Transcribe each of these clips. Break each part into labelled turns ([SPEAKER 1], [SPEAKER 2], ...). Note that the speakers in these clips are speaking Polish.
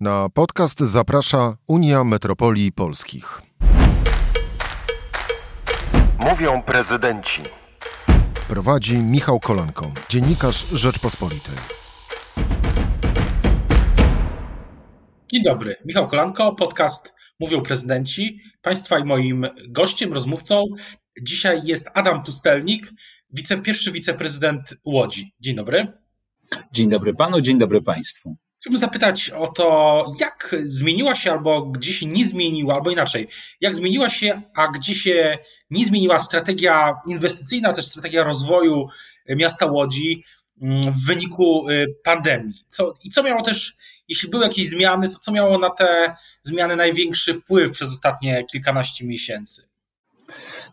[SPEAKER 1] Na podcast zaprasza Unia Metropolii Polskich. Mówią prezydenci. Prowadzi Michał Kolanko, dziennikarz Rzeczpospolitej.
[SPEAKER 2] Dzień dobry, Michał Kolanko, podcast Mówią prezydenci. Państwa i moim gościem, rozmówcą dzisiaj jest Adam Pustelnik, wice, pierwszy wiceprezydent Łodzi. Dzień dobry.
[SPEAKER 3] Dzień dobry panu, dzień dobry państwu.
[SPEAKER 2] Chciałbym zapytać o to, jak zmieniła się albo gdzie się nie zmieniła, albo inaczej, jak zmieniła się, a gdzie się nie zmieniła strategia inwestycyjna, też strategia rozwoju miasta Łodzi mm, w wyniku y, pandemii. Co, I co miało też, jeśli były jakieś zmiany, to co miało na te zmiany największy wpływ przez ostatnie kilkanaście miesięcy?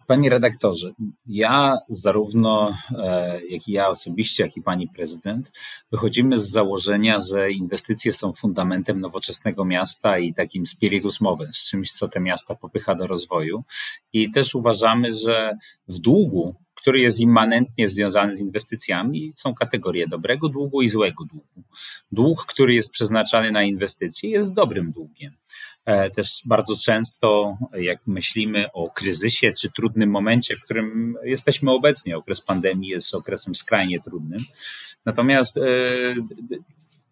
[SPEAKER 3] Panie redaktorze, ja zarówno, e, jak i ja osobiście, jak i pani prezydent, wychodzimy z założenia, że inwestycje są fundamentem nowoczesnego miasta i takim spiritus movens, czymś, co te miasta popycha do rozwoju. I też uważamy, że w długu który jest immanentnie związany z inwestycjami, są kategorie dobrego długu i złego długu. Dług, który jest przeznaczany na inwestycje, jest dobrym długiem. E, też bardzo często, jak myślimy o kryzysie czy trudnym momencie, w którym jesteśmy obecnie, okres pandemii jest okresem skrajnie trudnym. Natomiast e,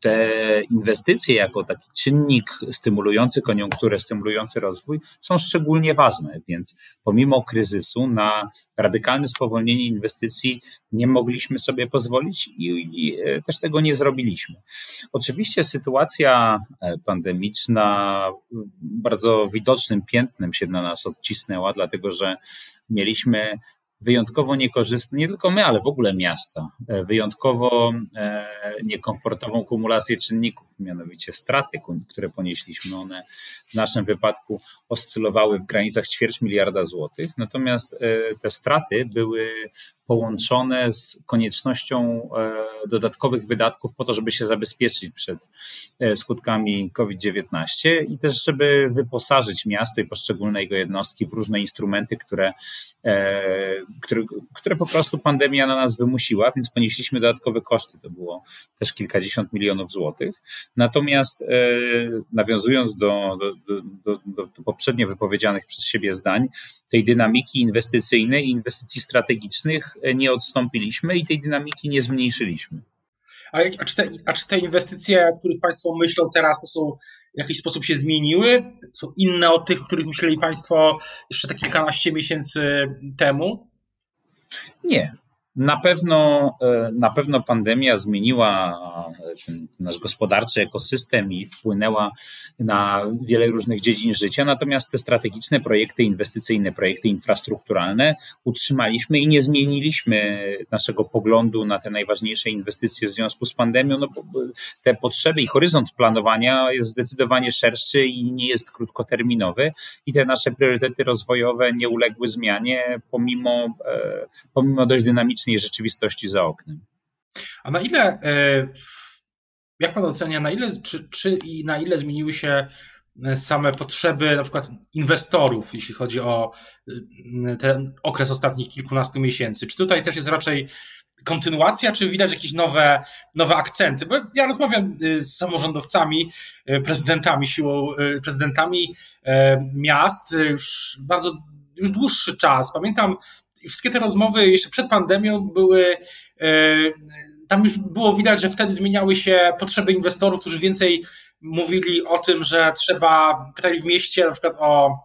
[SPEAKER 3] te inwestycje jako taki czynnik stymulujący koniunkturę, stymulujący rozwój są szczególnie ważne, więc pomimo kryzysu na radykalne spowolnienie inwestycji nie mogliśmy sobie pozwolić i, i e, też tego nie zrobiliśmy. Oczywiście sytuacja e, pandemiczna bardzo widocznym piętnem się na nas odcisnęła, dlatego że mieliśmy wyjątkowo niekorzystne, nie tylko my, ale w ogóle miasta, e, wyjątkowo e, niekomfortową kumulację czynników, mianowicie straty, które ponieśliśmy. One w naszym wypadku oscylowały w granicach ćwierć miliarda złotych, natomiast e, te straty były połączone z koniecznością e, dodatkowych wydatków po to, żeby się zabezpieczyć przed e, skutkami COVID-19 i też, żeby wyposażyć miasto i poszczególne jego jednostki w różne instrumenty, które, e, które, które po prostu pandemia na nas wymusiła, więc ponieśliśmy dodatkowe koszty. To było też kilkadziesiąt milionów złotych. Natomiast nawiązując do, do, do, do, poprzednio wypowiedzianych przez siebie zdań, tej dynamiki inwestycyjnej i inwestycji strategicznych nie odstąpiliśmy i tej dynamiki nie zmniejszyliśmy.
[SPEAKER 2] A, a, czy te, a czy te inwestycje, o których Państwo myślą teraz, to są w jakiś sposób się zmieniły? Są inne od tych, o których myśleli Państwo jeszcze te kilkanaście miesięcy temu?
[SPEAKER 3] Nie. Na pewno, e, na pewno pandemia zmieniła ten nasz gospodarczy ekosystem i wpłynęła na wiele różnych dziedzin życia, natomiast te strategiczne projekty inwestycyjne, projekty infrastrukturalne utrzymaliśmy i nie zmieniliśmy naszego poglądu na te najważniejsze inwestycje w związku z pandemią. No, te potrzeby i horyzont planowania jest zdecydowanie szerszy i nie jest krótkoterminowy i te nasze priorytety rozwojowe nie uległy zmianie pomimo, e, pomimo dość dynamicznej rzeczywistości za oknem.
[SPEAKER 2] A na ile e, jak pan ocenia, na ile, czy, czy i na ile zmieniły się e, same potrzeby na przykład inwestorów, jeśli chodzi o e, ten okres ostatnich kilkunastu miesięcy? Czy tutaj też jest raczej kontynuacja, czy widać jakieś nowe, nowe akcenty? Bo ja rozmawiam z samorządowcami, prezydentami, siłą, prezydentami miast już bardzo już dłuższy czas. Pamiętam, wszystkie te rozmowy jeszcze przed pandemią były tam już było widać, że wtedy zmieniały się potrzeby inwestorów, którzy więcej mówili o tym, że trzeba, pytali w mieście na przykład o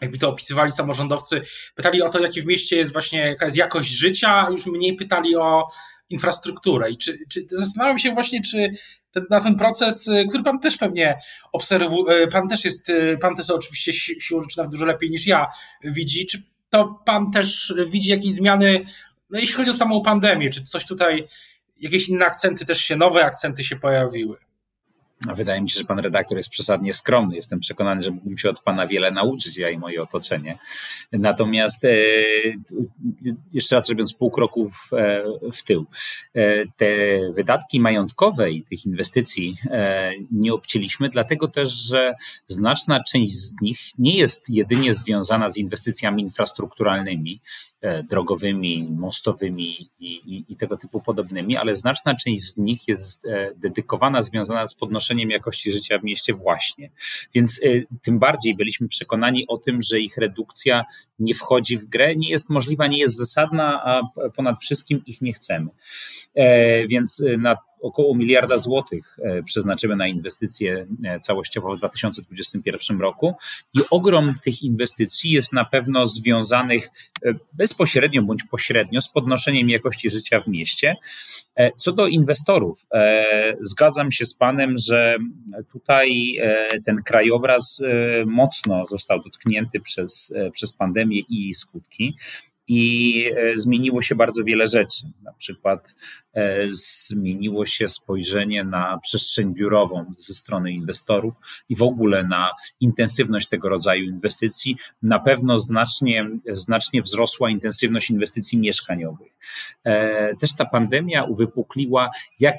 [SPEAKER 2] jakby to opisywali samorządowcy, pytali o to, jakie w mieście jest właśnie, jaka jest jakość życia, już mniej pytali o infrastrukturę. I czy, czy zastanawiam się właśnie, czy ten, na ten proces, który pan też pewnie obserwuje, pan też jest, pan też oczywiście siłą rzeczy nawet dużo lepiej niż ja widzi, czy to pan też widzi jakieś zmiany, no jeśli chodzi o samą pandemię, czy coś tutaj jakieś inne akcenty też się, nowe akcenty się pojawiły.
[SPEAKER 3] Wydaje mi się, że pan redaktor jest przesadnie skromny. Jestem przekonany, że mógłbym się od pana wiele nauczyć, ja i moje otoczenie. Natomiast e, jeszcze raz robiąc pół kroku w, e, w tył, e, te wydatki majątkowe i tych inwestycji nie obcięliśmy, dlatego też, że znaczna część z nich nie jest jedynie związana z inwestycjami infrastrukturalnymi, drogowymi, mostowymi i, i, i tego typu podobnymi, ale znaczna część z nich jest dedykowana, związana z podnoszeniem podnoszeniem jakości życia w mieście właśnie. Więc y, tym bardziej byliśmy przekonani o tym, że ich redukcja nie wchodzi w grę, nie jest możliwa, nie jest zasadna, a ponad wszystkim ich nie chcemy. E, więc y, na około miliarda złotych e, przeznaczymy na inwestycje e, całościowo w 2021 roku i ogrom tych inwestycji jest na pewno związanych e, bezpośrednio bądź pośrednio z podnoszeniem jakości życia w mieście. Co do inwestorów, zgadzam się z Panem, że tutaj ten krajobraz mocno został dotknięty przez, przez pandemię i jej skutki i zmieniło się bardzo wiele rzeczy. Na przykład E, zmieniło się spojrzenie na przestrzeń biurową ze strony inwestorów i w ogóle na intensywność tego rodzaju inwestycji. Na pewno znacznie, znacznie wzrosła intensywność inwestycji mieszkaniowych. E, też ta pandemia uwypukliła, jak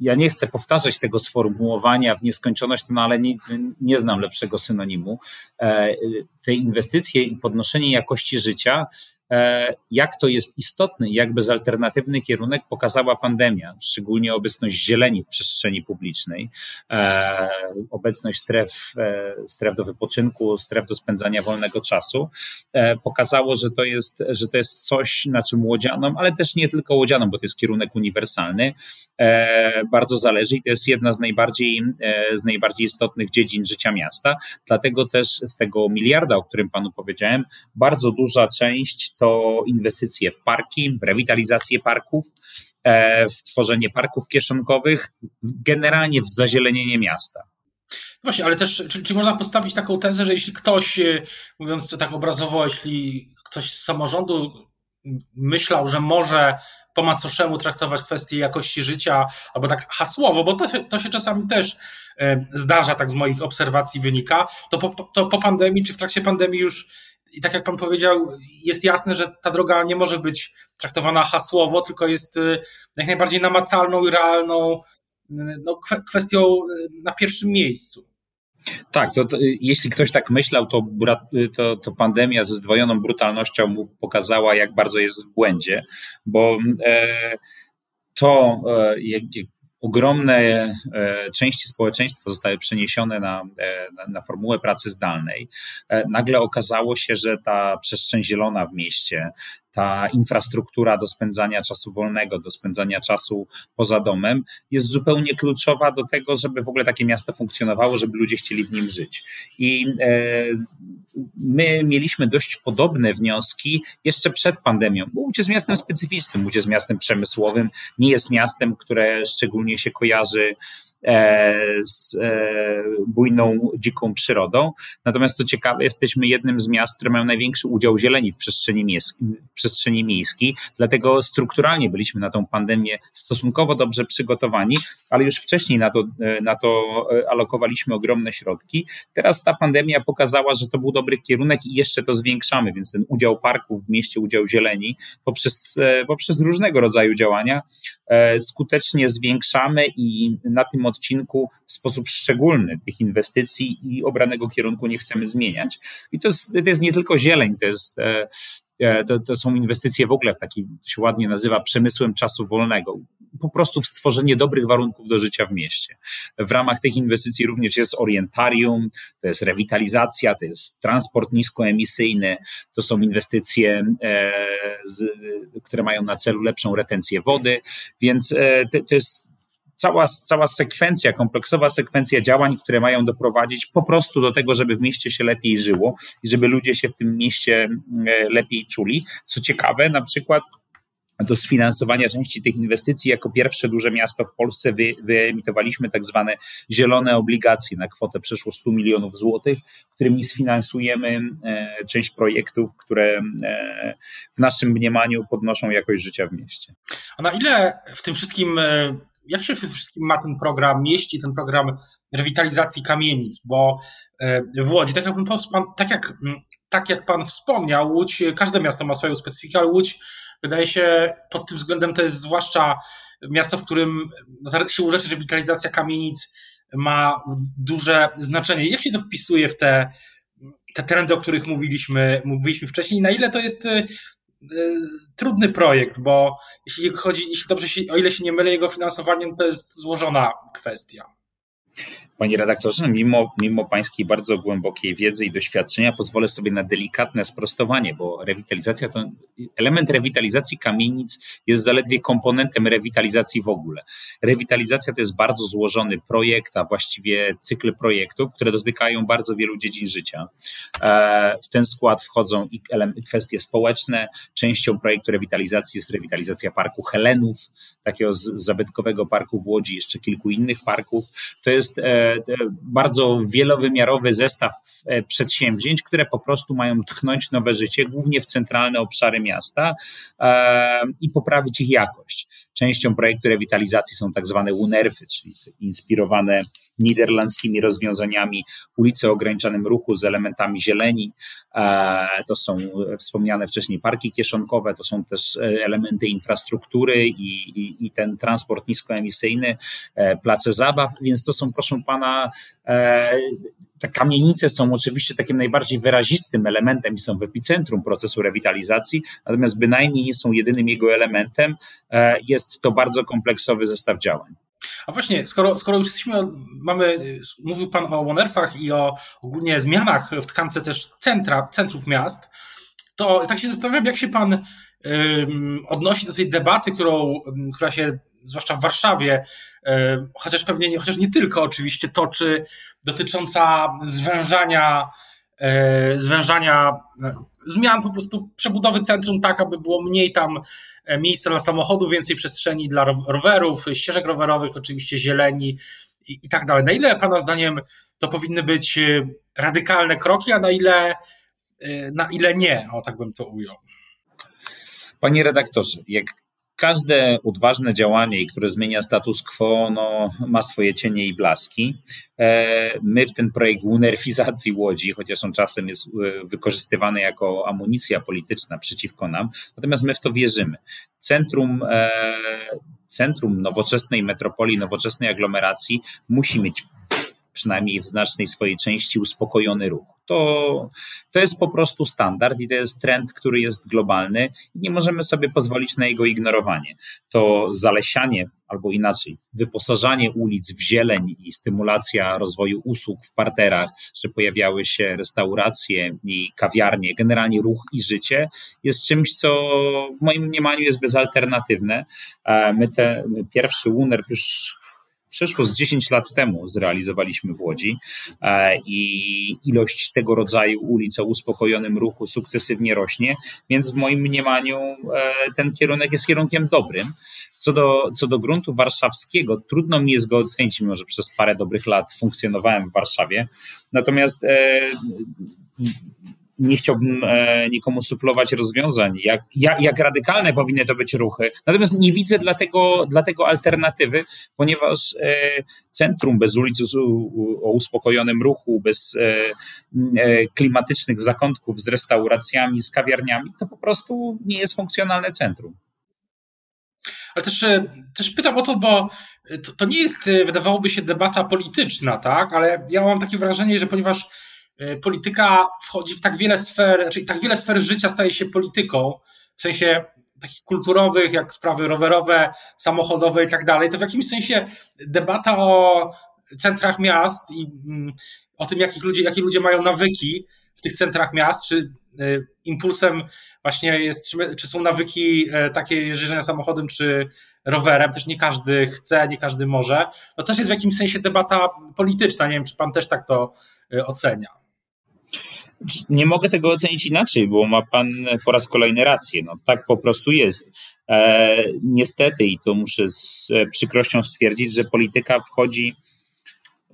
[SPEAKER 3] ja nie chcę powtarzać tego sformułowania w nieskończoność, no ale nie, nie znam lepszego synonimu. E, te inwestycje i podnoszenie jakości życia jak to jest istotny, jak bezalternatywny kierunek pokazał pokazała pandemia, szczególnie obecność zieleni w przestrzeni publicznej, e, obecność stref, e, stref do wypoczynku, stref do spędzania wolnego czasu, e, pokazało, że to, jest, że to jest coś, na czym ale też nie tylko łodzianom, bo to jest kierunek uniwersalny, bardzo zależy i to jest jedna z najbardziej, z najbardziej istotnych dziedzin życia miasta. Dlatego też z tego miliarda, o którym panu powiedziałem, bardzo duża część to inwestycje w parki, w rewitalizację parków, E, w tworzenie parków kieszonkowych, generalnie w zazielenienie miasta.
[SPEAKER 2] Właśnie, ale też, czy, czy, można postawić taką tezę, że jeśli ktoś, e, mówiąc to tak obrazowo, jeśli ktoś z samorządu myślał, że może po macoszemu traktować kwestie jakości życia, albo tak hasłowo, bo to, to się czasami też e, zdarza, tak z moich obserwacji wynika, to po, to po pandemii, czy w trakcie pandemii już i tak jak pan powiedział, jest jasne, że ta droga nie może być traktowana hasłowo, tylko jest y, jak najbardziej namacalną i realną y, no, kwestią na pierwszym miejscu.
[SPEAKER 3] Tak, to, to, jeśli ktoś tak myślał, to, to, to, pandemia ze zdwojoną brutalnością mu pokazała, jak bardzo jest w błędzie, bo e, to, e, jak, ogromne e, części społeczeństwa zostały przeniesione na, e, na, na, formułę pracy zdalnej, e, nagle okazało się, że ta przestrzeń zielona w mieście, ta infrastruktura do spędzania czasu wolnego, do spędzania czasu poza domem jest zupełnie kluczowa do tego, żeby w ogóle takie miasto funkcjonowało, żeby ludzie chcieli w nim żyć. I e, my mieliśmy dość podobne wnioski jeszcze przed pandemią, bo Łódź jest miastem specyficznym, Łódź jest miastem przemysłowym, nie jest miastem, które szczególnie się kojarzy z e, bujną, dziką przyrodą. Natomiast co ciekawe, jesteśmy jednym z miast, które mają największy udział zieleni w przestrzeni, miejskiej, w przestrzeni miejskiej, dlatego strukturalnie byliśmy na tą pandemię stosunkowo dobrze przygotowani, ale już wcześniej na to, e, na to alokowaliśmy ogromne środki. Teraz ta pandemia pokazała, że to był dobry kierunek i jeszcze to zwiększamy, więc ten udział parków w mieście, udział zieleni poprzez, poprzez różnego rodzaju działania skutecznie zwiększamy i na tym odcinku w sposób szczególny tych inwestycji i obranego kierunku nie chcemy zmieniać. I to jest, to jest nie tylko zieleń, to jest e, e, to, to, są inwestycje w ogóle w taki, się ładnie nazywa, przemysłem czasu wolnego. Po prostu w stworzenie dobrych warunków do życia w mieście. W ramach tych inwestycji również jest orientarium, to jest rewitalizacja, to jest transport niskoemisyjny, to są inwestycje, e, z, które mają na celu lepszą retencję wody, więc e, to, to jest cała, cała sekwencja, kompleksowa sekwencja działań, które mają doprowadzić po prostu do tego, żeby w mieście się lepiej żyło i żeby ludzie się w tym mieście e, lepiej czuli. Co ciekawe, na przykład do sfinansowania części tych inwestycji jako pierwsze duże miasto w Polsce wy, wyemitowaliśmy tak zwane zielone obligacje na kwotę przeszło 100 milionów złotych, którymi sfinansujemy e, część projektów, które e, w naszym mniemaniu podnoszą jakość życia w mieście.
[SPEAKER 2] A na ile w tym wszystkim jak się wszystkim ma ten program, mieści ten program rewitalizacji kamienic, bo e, w Łodzi, tak jak, pan, tak jak, tak jak pan wspomniał, Łódź, każde miasto ma swoją specyfikę, ale Łódź wydaje się pod tym względem to jest zwłaszcza miasto, w którym no, siłą rzeczy rewitalizacja kamienic ma duże znaczenie. Jak się to wpisuje w te, te trendy, o których mówiliśmy, mówiliśmy wcześniej, na ile to jest e, trudny projekt, bo jeśli chodzi, jeśli dobrze się, o ile się nie mylę, jego finansowaniem to jest złożona kwestia.
[SPEAKER 3] Panie redaktorze, mimo, mimo Pańskiej bardzo głębokiej wiedzy i doświadczenia, pozwolę sobie na delikatne sprostowanie, bo rewitalizacja to element rewitalizacji kamienic jest zaledwie komponentem rewitalizacji w ogóle. Rewitalizacja to jest bardzo złożony projekt, a właściwie cykl projektów, które dotykają bardzo wielu dziedzin życia. E, w ten skład wchodzą i kwestie społeczne. Częścią projektu rewitalizacji jest rewitalizacja parku Helenów, takiego zabytkowego parku w Łodzi, jeszcze kilku innych parków. To jest e, bardzo wielowymiarowy zestaw e, przedsięwzięć, które po prostu mają tchnąć nowe życie, głównie w centralne obszary miasta e, i poprawić ich jakość. Częścią projektu rewitalizacji są tak zwane UNERFy, czyli inspirowane niderlandzkimi rozwiązaniami ulicy o ograniczonym ruchu z elementami zieleni. E, to są wspomniane wcześniej parki kieszonkowe, to są też elementy infrastruktury i, i, i ten transport niskoemisyjny, place zabaw, więc to są, proszę pana, e, te kamienice są oczywiście takim najbardziej wyrazistym elementem i są w epicentrum procesu rewitalizacji, natomiast bynajmniej nie są jedynym jego elementem. E, jest to bardzo kompleksowy zestaw działań.
[SPEAKER 2] A właśnie, skoro, skoro już jesteśmy, mamy, mówił Pan o Wonerfach i o ogólnie zmianach w tkance też centra, centrów miast, to tak się zastanawiam, jak się Pan odnosi do tej debaty, którą, która się zwłaszcza w Warszawie, chociaż pewnie nie, chociaż nie tylko oczywiście toczy, dotycząca zwężania, e, zwężania e, zmian po prostu przebudowy centrum tak, aby było mniej tam miejsca dla samochodów, więcej przestrzeni dla rowerów, ścieżek rowerowych, oczywiście zieleni i, i tak dalej. Na ile Pana zdaniem to powinny być radykalne kroki, a na ile, na ile nie? O, tak bym to ujął.
[SPEAKER 3] Panie redaktorze, jak każde odważne działanie, które zmienia status quo, no, ma swoje cienie i blaski. E, my w ten projekt unerfizacji Łodzi, chociaż on czasem jest e, wykorzystywany jako amunicja polityczna przeciwko nam, natomiast my w to wierzymy. Centrum e, centrum nowoczesnej metropolii, nowoczesnej aglomeracji musi mieć przynajmniej w znacznej swojej części uspokojony ruch. To, to jest po prostu standard i to jest trend, który jest globalny i nie możemy sobie pozwolić na jego ignorowanie. To zalesianie, albo inaczej, wyposażanie ulic w zieleń i stymulacja rozwoju usług w parterach, że pojawiały się restauracje i kawiarnie, generalnie ruch i życie, jest czymś, co w moim mniemaniu jest bezalternatywne. My te my pierwszy UNERW już przeszło z 10 lat temu zrealizowaliśmy w Łodzi e, i ilość tego rodzaju ulic o uspokojonym ruchu sukcesywnie rośnie, więc w moim mniemaniu e, ten kierunek jest kierunkiem dobrym. Co do, co do gruntu warszawskiego, trudno mi jest go ocenić, mimo że przez parę dobrych lat funkcjonowałem w Warszawie. Natomiast e, nie chciałbym e, nikomu suflować rozwiązań, jak, jak, jak, radykalne powinny to być ruchy. Natomiast nie widzę dlatego, dlatego alternatywy, ponieważ e, centrum bez ulic o uspokojonym ruchu, bez e, klimatycznych zakątków z restauracjami, z kawiarniami, to po prostu nie jest funkcjonalne centrum.
[SPEAKER 2] Ale też, też pytam o to, bo to, to nie jest, wydawałoby się, debata polityczna, tak? Ale ja mam takie wrażenie, że ponieważ polityka wchodzi w tak wiele sfer, czyli tak wiele sfer życia staje się polityką, w sensie takich kulturowych, jak sprawy rowerowe, samochodowe i tak dalej, to w jakimś sensie debata o centrach miast i mm, o tym, jakich ludzie, jakie ludzie mają nawyki w tych centrach miast, czy e, impulsem właśnie jest, czy, są nawyki e, takie jeżdżenia samochodem, czy rowerem, też nie każdy chce, nie każdy może. To też jest w jakimś sensie debata polityczna. Nie wiem, czy pan też tak to ocenia.
[SPEAKER 3] Nie mogę tego ocenić inaczej, bo ma Pan po raz kolejny rację. No, tak po prostu jest. E, niestety, i to muszę z przykrością stwierdzić, że polityka wchodzi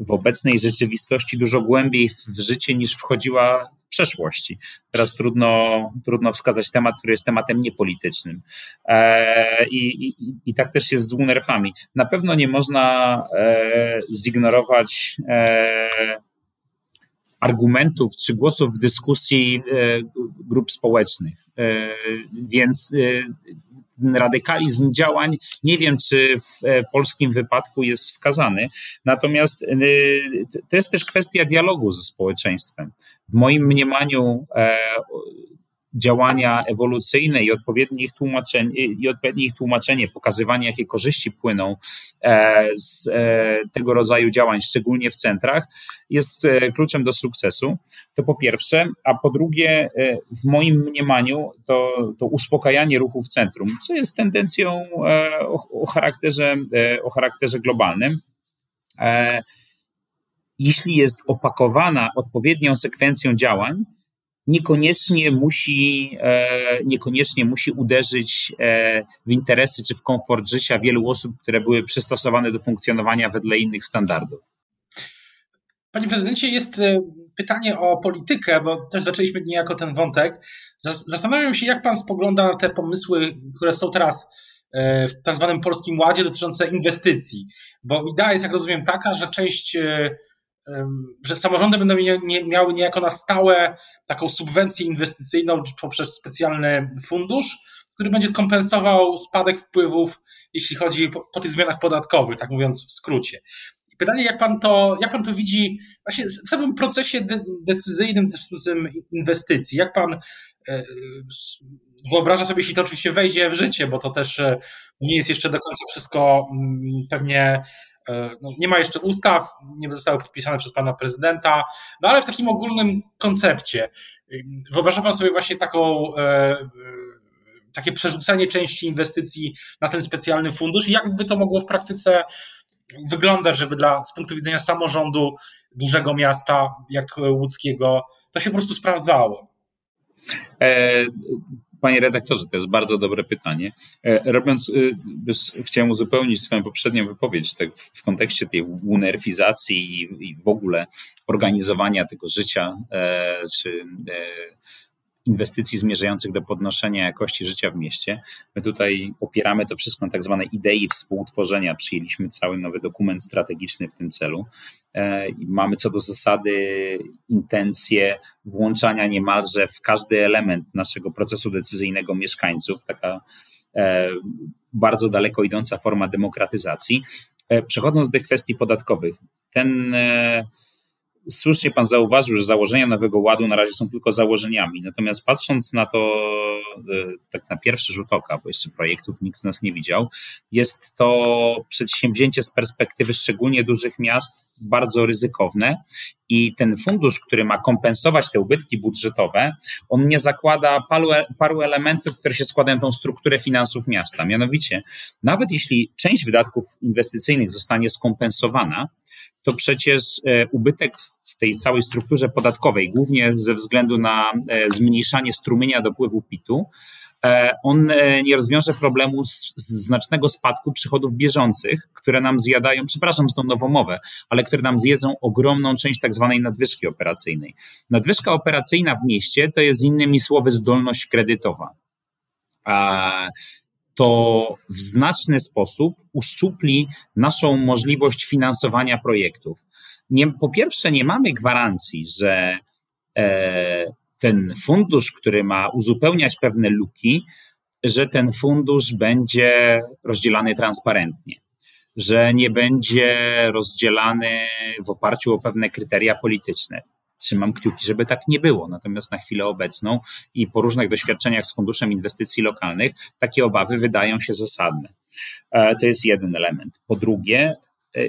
[SPEAKER 3] w obecnej rzeczywistości dużo głębiej w życie niż wchodziła w przeszłości. Teraz trudno, trudno wskazać temat, który jest tematem niepolitycznym. E, i, i, I tak też jest z UNERF-ami. Na pewno nie można e, zignorować e, argumentów czy głosów w dyskusji e, grup społecznych. E, więc e, radykalizm działań nie wiem, czy w polskim wypadku jest wskazany. Natomiast to jest też kwestia dialogu ze społeczeństwem. W moim mniemaniu działania ewolucyjne i odpowiednie ich tłumaczenie, i odpowiednie ich tłumaczenie, pokazywanie, jakie korzyści płyną e, z e, tego rodzaju działań, szczególnie w centrach, jest e, kluczem do sukcesu. To po pierwsze, a po drugie, w moim mniemaniu, to, to uspokajanie ruchu w centrum, co jest tendencją o, o charakterze, o charakterze globalnym jeśli jest opakowana odpowiednią sekwencją działań, niekoniecznie musi, e, niekoniecznie musi uderzyć e, w interesy czy w komfort życia wielu osób, które były przystosowane do funkcjonowania wedle innych standardów.
[SPEAKER 2] Panie prezydencie, jest e, pytanie o politykę, bo też zaczęliśmy niejako ten wątek. Zastanawiam się, jak pan spogląda na te pomysły, które są teraz w tak zwanym polskim ładzie dotyczące inwestycji. Bo idea jest, jak rozumiem, taka, że część że samorządy będą miały niejako na stałe taką subwencję inwestycyjną poprzez specjalny fundusz, który będzie kompensował spadek wpływów, jeśli chodzi po, po tych zmianach podatkowych, tak mówiąc w skrócie. Pytanie, jak pan to, jak pan to widzi właśnie w samym procesie de decyzyjnym dotyczącym inwestycji? Jak pan e, wyobraża sobie, jeśli to oczywiście wejdzie w życie, bo to też e, nie jest jeszcze do końca wszystko mm, pewnie no, nie ma jeszcze ustaw, nie zostały podpisane przez pana prezydenta, no ale w takim ogólnym koncepcie wyobraża pan sobie właśnie taką e, e, takie przerzucenie części inwestycji na ten specjalny fundusz i jakby to mogło w praktyce wyglądać, żeby dla, z punktu widzenia samorządu dużego miasta jak łódzkiego to się po prostu sprawdzało?
[SPEAKER 3] Panie redaktorze, to jest bardzo dobre pytanie. E, robiąc, e, chciałem uzupełnić swoją poprzednią wypowiedź tak w, kontekście tej unerfizacji i w ogóle organizowania tego życia, e, czy inwestycji zmierzających do podnoszenia jakości życia w mieście. My tutaj opieramy to wszystko na tak zwane idei współtworzenia. Przyjęliśmy cały nowy dokument strategiczny w tym celu. E, mamy co do zasady intencje włączania niemalże w każdy element naszego procesu decyzyjnego mieszkańców, taka e, bardzo daleko idąca forma demokratyzacji. E, przechodząc do kwestii podatkowych, ten Słusznie pan zauważył, że założenia Nowego Ładu na razie są tylko założeniami. Natomiast patrząc na to e, tak na pierwszy rzut oka, bo jeszcze projektów nikt z nas nie widział, jest to przedsięwzięcie z perspektywy szczególnie dużych miast bardzo ryzykowne i ten fundusz, który ma kompensować te ubytki budżetowe, on nie zakłada paru, paru elementów, które się składają tą strukturę finansów miasta. Mianowicie, nawet jeśli część wydatków inwestycyjnych zostanie skompensowana, to przecież e, ubytek w tej całej strukturze podatkowej, głównie ze względu na e, zmniejszanie strumienia dopływu PIT-u, e, on nie rozwiąże problemu z, znacznego spadku przychodów bieżących, które nam zjadają, przepraszam za tą nową mowę, ale które nam zjedzą ogromną część tak zwanej nadwyżki operacyjnej. Nadwyżka operacyjna w mieście to jest innymi słowy zdolność kredytowa to w znaczny sposób uszczupli naszą możliwość finansowania projektów. Nie, po pierwsze, nie mamy gwarancji, że e, ten fundusz, który ma uzupełniać pewne luki, że ten fundusz będzie rozdzielany transparentnie, że nie będzie rozdzielany w oparciu o pewne kryteria polityczne trzymam kciuki, żeby tak nie było. Natomiast na chwilę obecną i po różnych doświadczeniach z Funduszem Inwestycji Lokalnych takie obawy wydają się zasadne. E, to jest jeden element. Po drugie, e,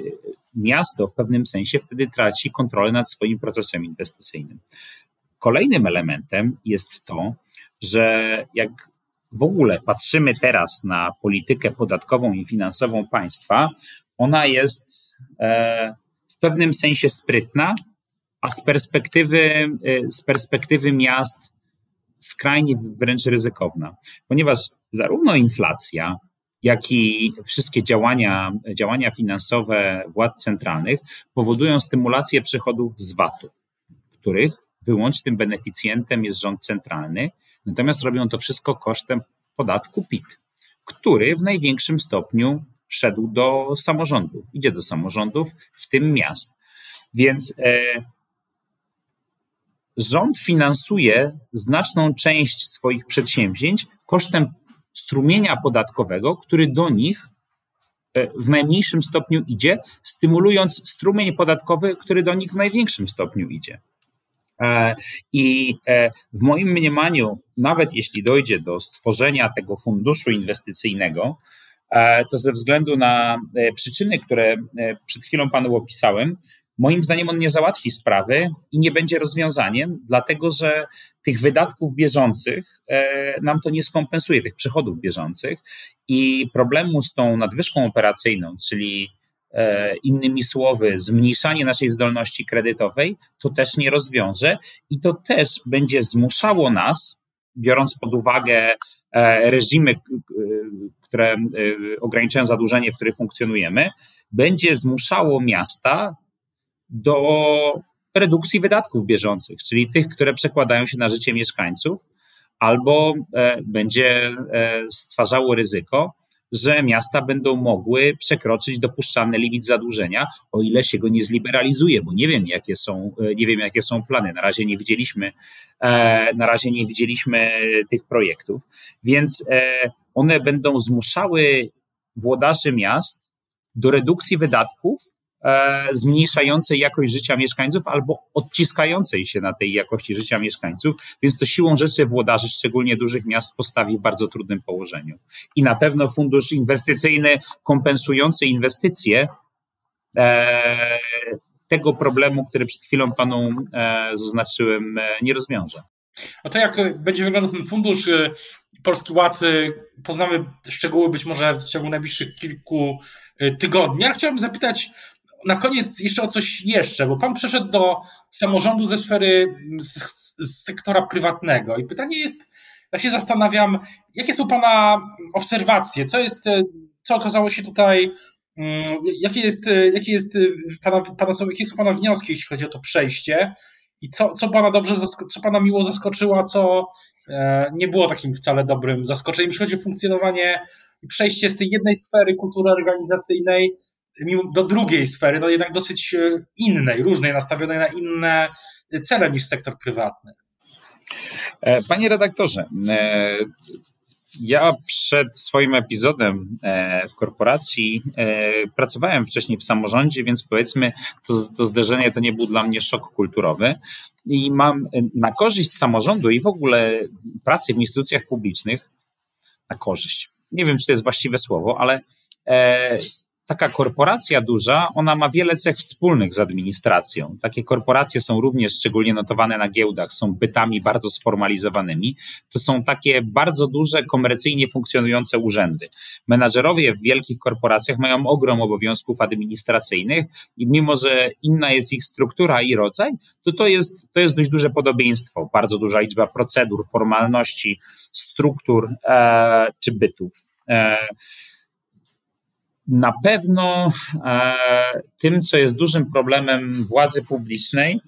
[SPEAKER 3] miasto w pewnym sensie wtedy traci kontrolę nad swoim procesem inwestycyjnym. Kolejnym elementem jest to, że jak w ogóle patrzymy teraz na politykę podatkową i finansową państwa, ona jest e, w pewnym sensie sprytna, a z perspektywy, y, z perspektywy miast skrajnie wręcz ryzykowna, ponieważ zarówno inflacja, jak i wszystkie działania, działania finansowe władz centralnych powodują stymulację przychodów z VAT-u, których wyłącznym beneficjentem jest rząd centralny, natomiast robią to wszystko kosztem podatku PIT, który w największym stopniu szedł do samorządów, idzie do samorządów, w tym miast. Więc e, rząd finansuje znaczną część swoich przedsięwzięć kosztem strumienia podatkowego, który do nich e, w najmniejszym stopniu idzie, stymulując strumień podatkowy, który do nich w największym stopniu idzie. I w moim mniemaniu, nawet jeśli dojdzie do stworzenia tego funduszu inwestycyjnego, to ze względu na przyczyny, które przed chwilą panu opisałem, Moim zdaniem on nie załatwi sprawy i nie będzie rozwiązaniem, dlatego że tych wydatków bieżących e, nam to nie skompensuje, tych przychodów bieżących. I problemu z tą nadwyżką operacyjną, czyli e, innymi słowy, zmniejszanie naszej zdolności kredytowej, to też nie rozwiąże i to też będzie zmuszało nas, biorąc pod uwagę e, reżimy, które ograniczają zadłużenie, w których funkcjonujemy, będzie zmuszało miasta do redukcji wydatków bieżących, czyli tych, które przekładają się na życie mieszkańców, albo e, będzie e, stwarzało ryzyko, że miasta będą mogły przekroczyć dopuszczalny limit zadłużenia, o ile się go nie zliberalizuje, bo nie wiem, jakie są, e, nie wiem, jakie są plany. Na razie nie widzieliśmy, na razie nie widzieliśmy tych projektów, więc one będą zmuszały włodarzy miast do redukcji wydatków, zmniejszającej jakość życia mieszkańców albo odciskającej się na tej jakości życia mieszkańców, więc to siłą rzeczy włodarzy, szczególnie dużych miast, postawi w bardzo trudnym położeniu. I na pewno fundusz inwestycyjny kompensujący inwestycje e, tego problemu, który przed chwilą panu e, zaznaczyłem, nie rozwiąże.
[SPEAKER 2] A to jak będzie wyglądał ten fundusz Polski Ład, poznamy szczegóły być może w ciągu najbliższych kilku tygodni. Ja chciałbym zapytać na koniec jeszcze o coś jeszcze, bo pan przeszedł do samorządu ze sfery, z, z, sektora prywatnego. I pytanie jest, ja się zastanawiam, jakie są pana obserwacje, co jest, co okazało się tutaj, mm, jakie jest, jakie jest pana, pana, jakie są pana wnioski, jeśli chodzi o to przejście? I co, co pana dobrze, co pana miło zaskoczyło, a co e, nie było takim wcale dobrym zaskoczeniem, jeśli chodzi o funkcjonowanie i przejście z tej jednej sfery kultury organizacyjnej do drugiej sfery, no jednak dosyć e, innej, różnej, nastawionej na inne cele niż sektor prywatny.
[SPEAKER 3] E, panie redaktorze, e, ja przed swoim epizodem w korporacji pracowałem wcześniej w samorządzie, więc powiedzmy, to, to zderzenie to nie był dla mnie szok kulturowy. I mam na korzyść samorządu i w ogóle pracy w instytucjach publicznych, na korzyść. Nie wiem, czy to jest właściwe słowo, ale taka korporacja duża, ona ma wiele cech wspólnych z administracją. Takie korporacje są również szczególnie notowane na giełdach, są bytami bardzo sformalizowanymi. To są takie bardzo duże, komercyjnie funkcjonujące urzędy. Menadżerowie w wielkich korporacjach mają ogrom obowiązków administracyjnych i mimo, że inna jest ich struktura i rodzaj, to to jest, to jest dość duże podobieństwo. Bardzo duża liczba procedur, formalności, struktur e, czy bytów. E, na pewno e, tym, co jest dużym problemem władzy publicznej,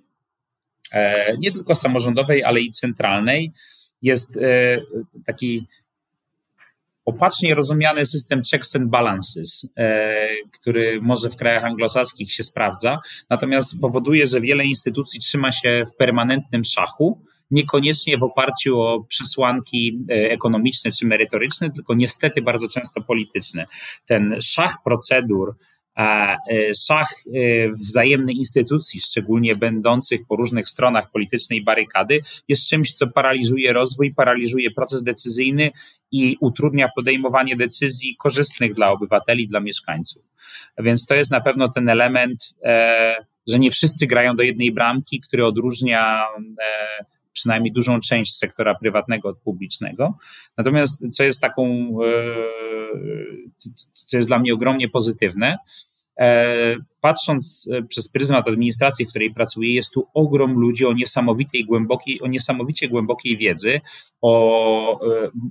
[SPEAKER 3] e, nie tylko samorządowej, ale i centralnej, jest e, taki opacznie rozumiany system checks and balances, który może w krajach anglosaskich się sprawdza, natomiast powoduje, że wiele instytucji trzyma się w permanentnym szachu niekoniecznie w oparciu o przesłanki e, ekonomiczne czy merytoryczne, tylko niestety bardzo często polityczne. Ten szach procedur, e, szach e, wzajemnej instytucji, szczególnie będących po różnych stronach politycznej barykady, jest czymś, co paraliżuje rozwój, paraliżuje proces decyzyjny i utrudnia podejmowanie decyzji korzystnych dla obywateli, dla mieszkańców. Więc to jest na pewno ten element, że nie wszyscy grają do jednej bramki, który odróżnia przynajmniej dużą część sektora prywatnego od publicznego. Natomiast co jest taką, e, co jest dla mnie ogromnie pozytywne, e, patrząc e, przez pryzmat administracji, w której pracuję, jest tu ogrom ludzi o niesamowitej głębokiej, o niesamowicie głębokiej wiedzy, o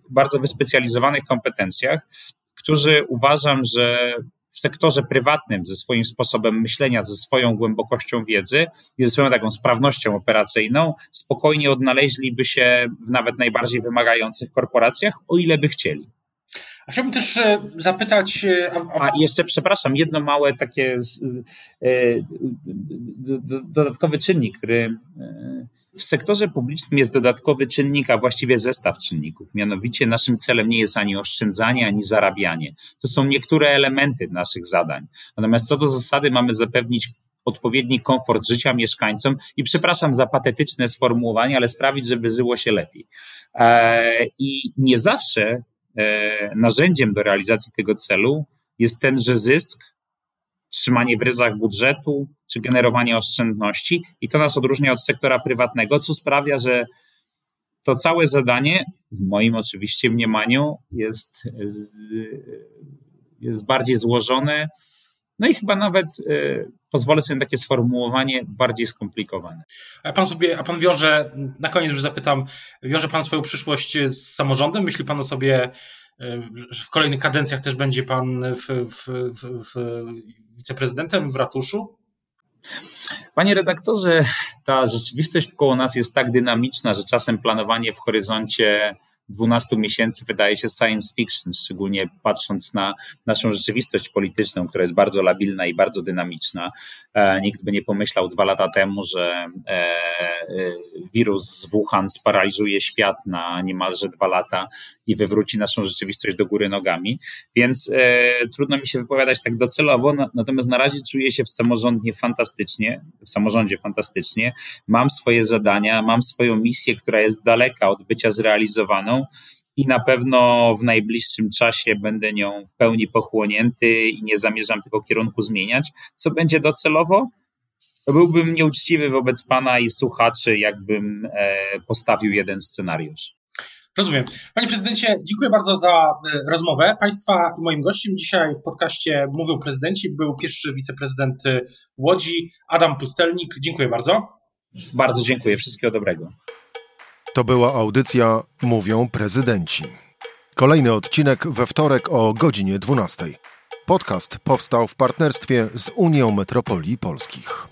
[SPEAKER 3] bardzo wyspecjalizowanych kompetencjach, którzy uważam, że w sektorze prywatnym ze swoim sposobem myślenia, ze swoją głębokością wiedzy i ze swoją taką sprawnością operacyjną, spokojnie odnaleźliby się w nawet najbardziej wymagających korporacjach, o ile by chcieli.
[SPEAKER 2] A chciałbym też e, zapytać.
[SPEAKER 3] E, a, a jeszcze, przepraszam, jedno małe takie e, dodatkowy czynnik, który w sektorze publicznym jest dodatkowy czynnik, a właściwie zestaw czynników. Mianowicie naszym celem nie jest ani oszczędzanie, ani zarabianie. To są niektóre elementy naszych zadań. Natomiast co do zasady mamy zapewnić odpowiedni komfort życia mieszkańcom i przepraszam za patetyczne sformułowanie, ale sprawić, żeby żyło się lepiej. E, I nie zawsze e, narzędziem do realizacji tego celu jest tenże zysk, trzymanie w ryzach budżetu czy generowanie oszczędności i to nas odróżnia od sektora prywatnego, co sprawia, że to całe zadanie, w moim oczywiście mniemaniu, jest, jest bardziej złożone, no i chyba nawet y, pozwolę sobie na takie sformułowanie bardziej skomplikowane.
[SPEAKER 2] A pan sobie, a pan wiąże, na koniec już zapytam, wiąże pan swoją przyszłość z samorządem? Myśli pan o sobie, w kolejnych kadencjach też będzie pan w, w, w wiceprezydentem w ratuszu?
[SPEAKER 3] Panie redaktorze, ta rzeczywistość wkoło nas jest tak dynamiczna, że czasem planowanie w horyzoncie 12 miesięcy wydaje się science fiction, szczególnie patrząc na naszą rzeczywistość polityczną, która jest bardzo labilna i bardzo dynamiczna. E, nikt by nie pomyślał dwa lata temu, że e, e, wirus z Wuhan sparaliżuje świat na niemalże dwa lata i wywróci naszą rzeczywistość do góry nogami. Więc trudno mi się wypowiadać tak docelowo, natomiast na razie czuję się w samorządzie fantastycznie, w samorządzie fantastycznie. Mam swoje zadania, mam swoją misję, która jest daleka od bycia zrealizowaną i na pewno w najbliższym czasie będę nią w pełni pochłonięty i nie zamierzam tego kierunku zmieniać. Co będzie docelowo? To byłbym nieuczciwy wobec Pana i słuchaczy, jakbym e, postawił jeden scenariusz.
[SPEAKER 2] Rozumiem. Panie prezydencie, dziękuję bardzo za e, rozmowę. Państwa i moim gościem dzisiaj w podcaście Mówią Prezydenci był pierwszy wiceprezydent e, Łodzi, Adam Pustelnik. Dziękuję bardzo.
[SPEAKER 3] Bardzo dziękuję. Wszystkiego dobrego.
[SPEAKER 1] To była audycja Mówią Prezydenci. Kolejny odcinek we wtorek o godzinie 12. Podcast powstał w partnerstwie z Unią Metropolii Polskich.